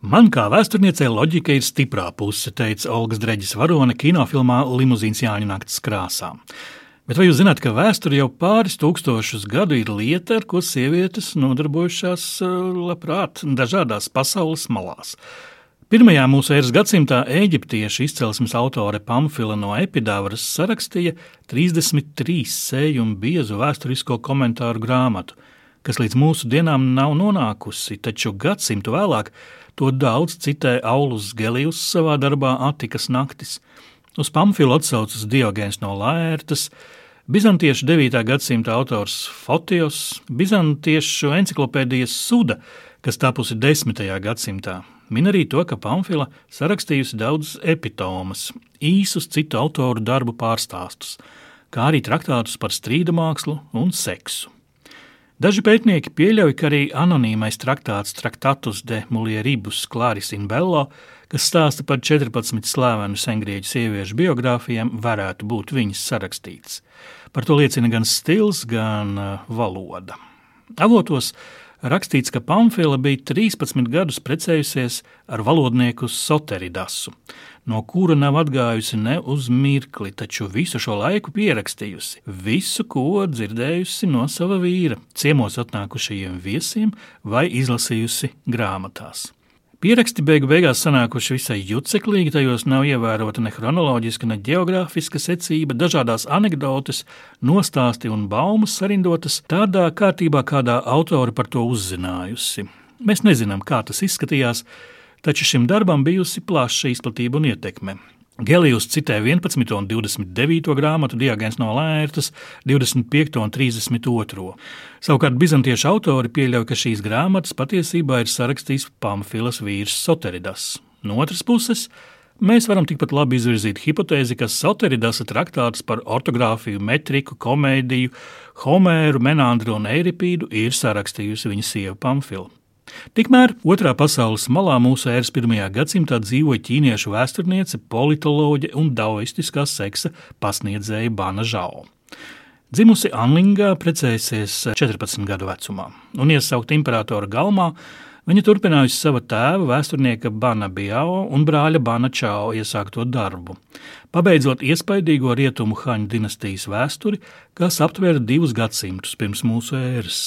Man kā vēsturniecei loģika ir stiprā puse, teica Olga Dreģis Varone kinofilmā Limuzīns Jāņa naktas krāsā. Bet vai jūs zināt, ka vēsture jau pāris tūkstošus gadu ir lieta, ar ko sievietes nodarbojušās eh, labprāt dažādās pasaules malās? Pirmajā mūsu eras gadsimtā eģiptiešu izcelsmes autore Pamfila no Epidāvras sarakstīja 33 sēju un biezu vēsturisko komentāru grāmatu, kas līdz mūsu dienām nav nonākusi, taču gadsimtu vēlāk To daudz citē Aulus Gelijus savā darbā Atikas naktis. Uz Pamfilu atsaucas Diogēns no Lērtas, Bizantiešu 9. gadsimta autors Fotijos, Bizantiešu enciklopēdijas Suda, kas tapusi 10. gadsimtā. Min arī to, ka Pamfila sarakstījusi daudz epitomas, īsus citu autoru darbu pārstāstus, kā arī traktātus par strīda mākslu un seksu. Daži pētnieki pieļauj, ka arī anonīmais traktāts Traktatus de Mulieribus Claris in Bello, kas stāsta par 14 slavenu sengrieķu sieviešu biogrāfijām, varētu būt viņas sarakstīts. Par to liecina gan stils, gan uh, valoda. Avotos rakstīts, ka Pamfila bija 13 gadus precējusies ar valodnieku Soteridasu, no kura nav atgājusi ne uz mirkli, taču visu šo laiku pierakstījusi, visu, ko dzirdējusi no sava vīra, ciemos atnākušajiem viesiem vai izlasījusi grāmatās. Pieraksti beigu beigās sanākuši visai juceklīgi, tajos nav ievērota ne chronoloģiska, ne geogrāfiska secība, dažādas anekdotes, nostāsti un baumas sarindotas tādā kārtībā, kādā autori par to uzzinājusi. Mēs nezinām, kā tas izskatījās, taču šim darbam bijusi plaša izplatība un ietekme. Gelijus citē 11. un 29. grāmatu, Diagens no Lērtas, 25. un 32. Savukārt bizantiešu autori pieļauj, ka šīs grāmatas patiesībā ir sarakstījis Pamfilas vīrs Soteridas. No otras puses, mēs varam tikpat labi izvirzīt hipotēzi, ka Soteridas traktāts par ortogrāfiju, metriku, komēdiju, Homēru, Menandru un Eiripīdu ir sarakstījusi viņa sieva Pamfila. Tikmēr otrā pasaules malā mūsu ēras pirmajā gadsimtā dzīvoja ķīniešu vēsturniece, politoloģe un daoistiskā seksa pasniedzēja Bana Žao. Dzimusi Anlingā, precējusies 14 gadu vecumā un iesaukt imperatora galmā, viņa turpinājusi sava tēva, vēsturnieka Bana Biao un brāļa Bana Čao iesākto darbu, pabeidzot iespaidīgo rietumu Haņu dinastijas vēsturi, kas aptvēra divus gadsimtus pirms mūsu ēras.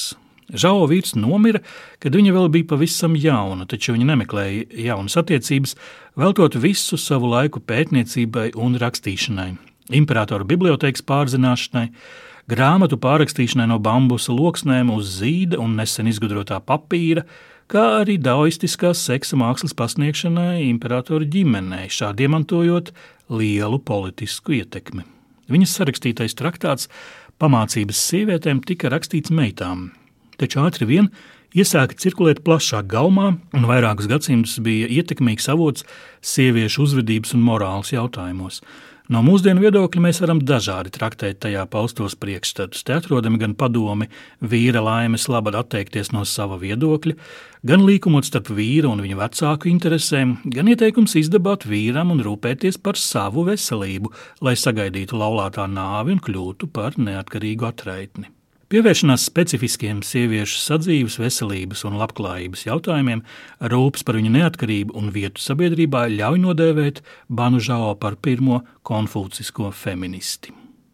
Žao vīrs nomira, kad viņa vēl bija pavisam jauna, taču viņa nemeklēja jaunas attiecības, veltot visu savu laiku pētniecībai un rakstīšanai, imperatora bibliotekas pārzināšanai, grāmatu pārrakstīšanai no bambusa loksnēm uz zīda un nesen izgudrotā papīra, kā arī daoistiskās seksa mākslas pasniegšanai imperatora ģimenei, šādi iemantojot lielu politisku ietekmi. Viņas sarakstītais traktāts pamācības sievietēm tika rakstīts meitām, taču ātri vien iesāka cirkulēt plašāk gaumā, un vairākus gadsimtus bija ietekmīgs avots sieviešu uzvedības un morāles jautājumos. No mūsdienu viedokļa mēs varam dažādi traktēt tajā paustos priekšstatus. Te atrodami gan padomi vīra laimes labad atteikties no sava viedokļa, gan līkumot starp vīru un viņa vecāku interesēm, gan ieteikums izdabāt vīram un rūpēties par savu veselību, lai sagaidītu laulātā nāvi un kļūtu par neatkarīgu atraitni. Pievēršanās specifiskiem sieviešu sadzīves, veselības un labklājības jautājumiem, rūpes par viņu neatkarību un vietu sabiedrībā ļauj nodēvēt Banu Žao par pirmo konfūcisko feministi.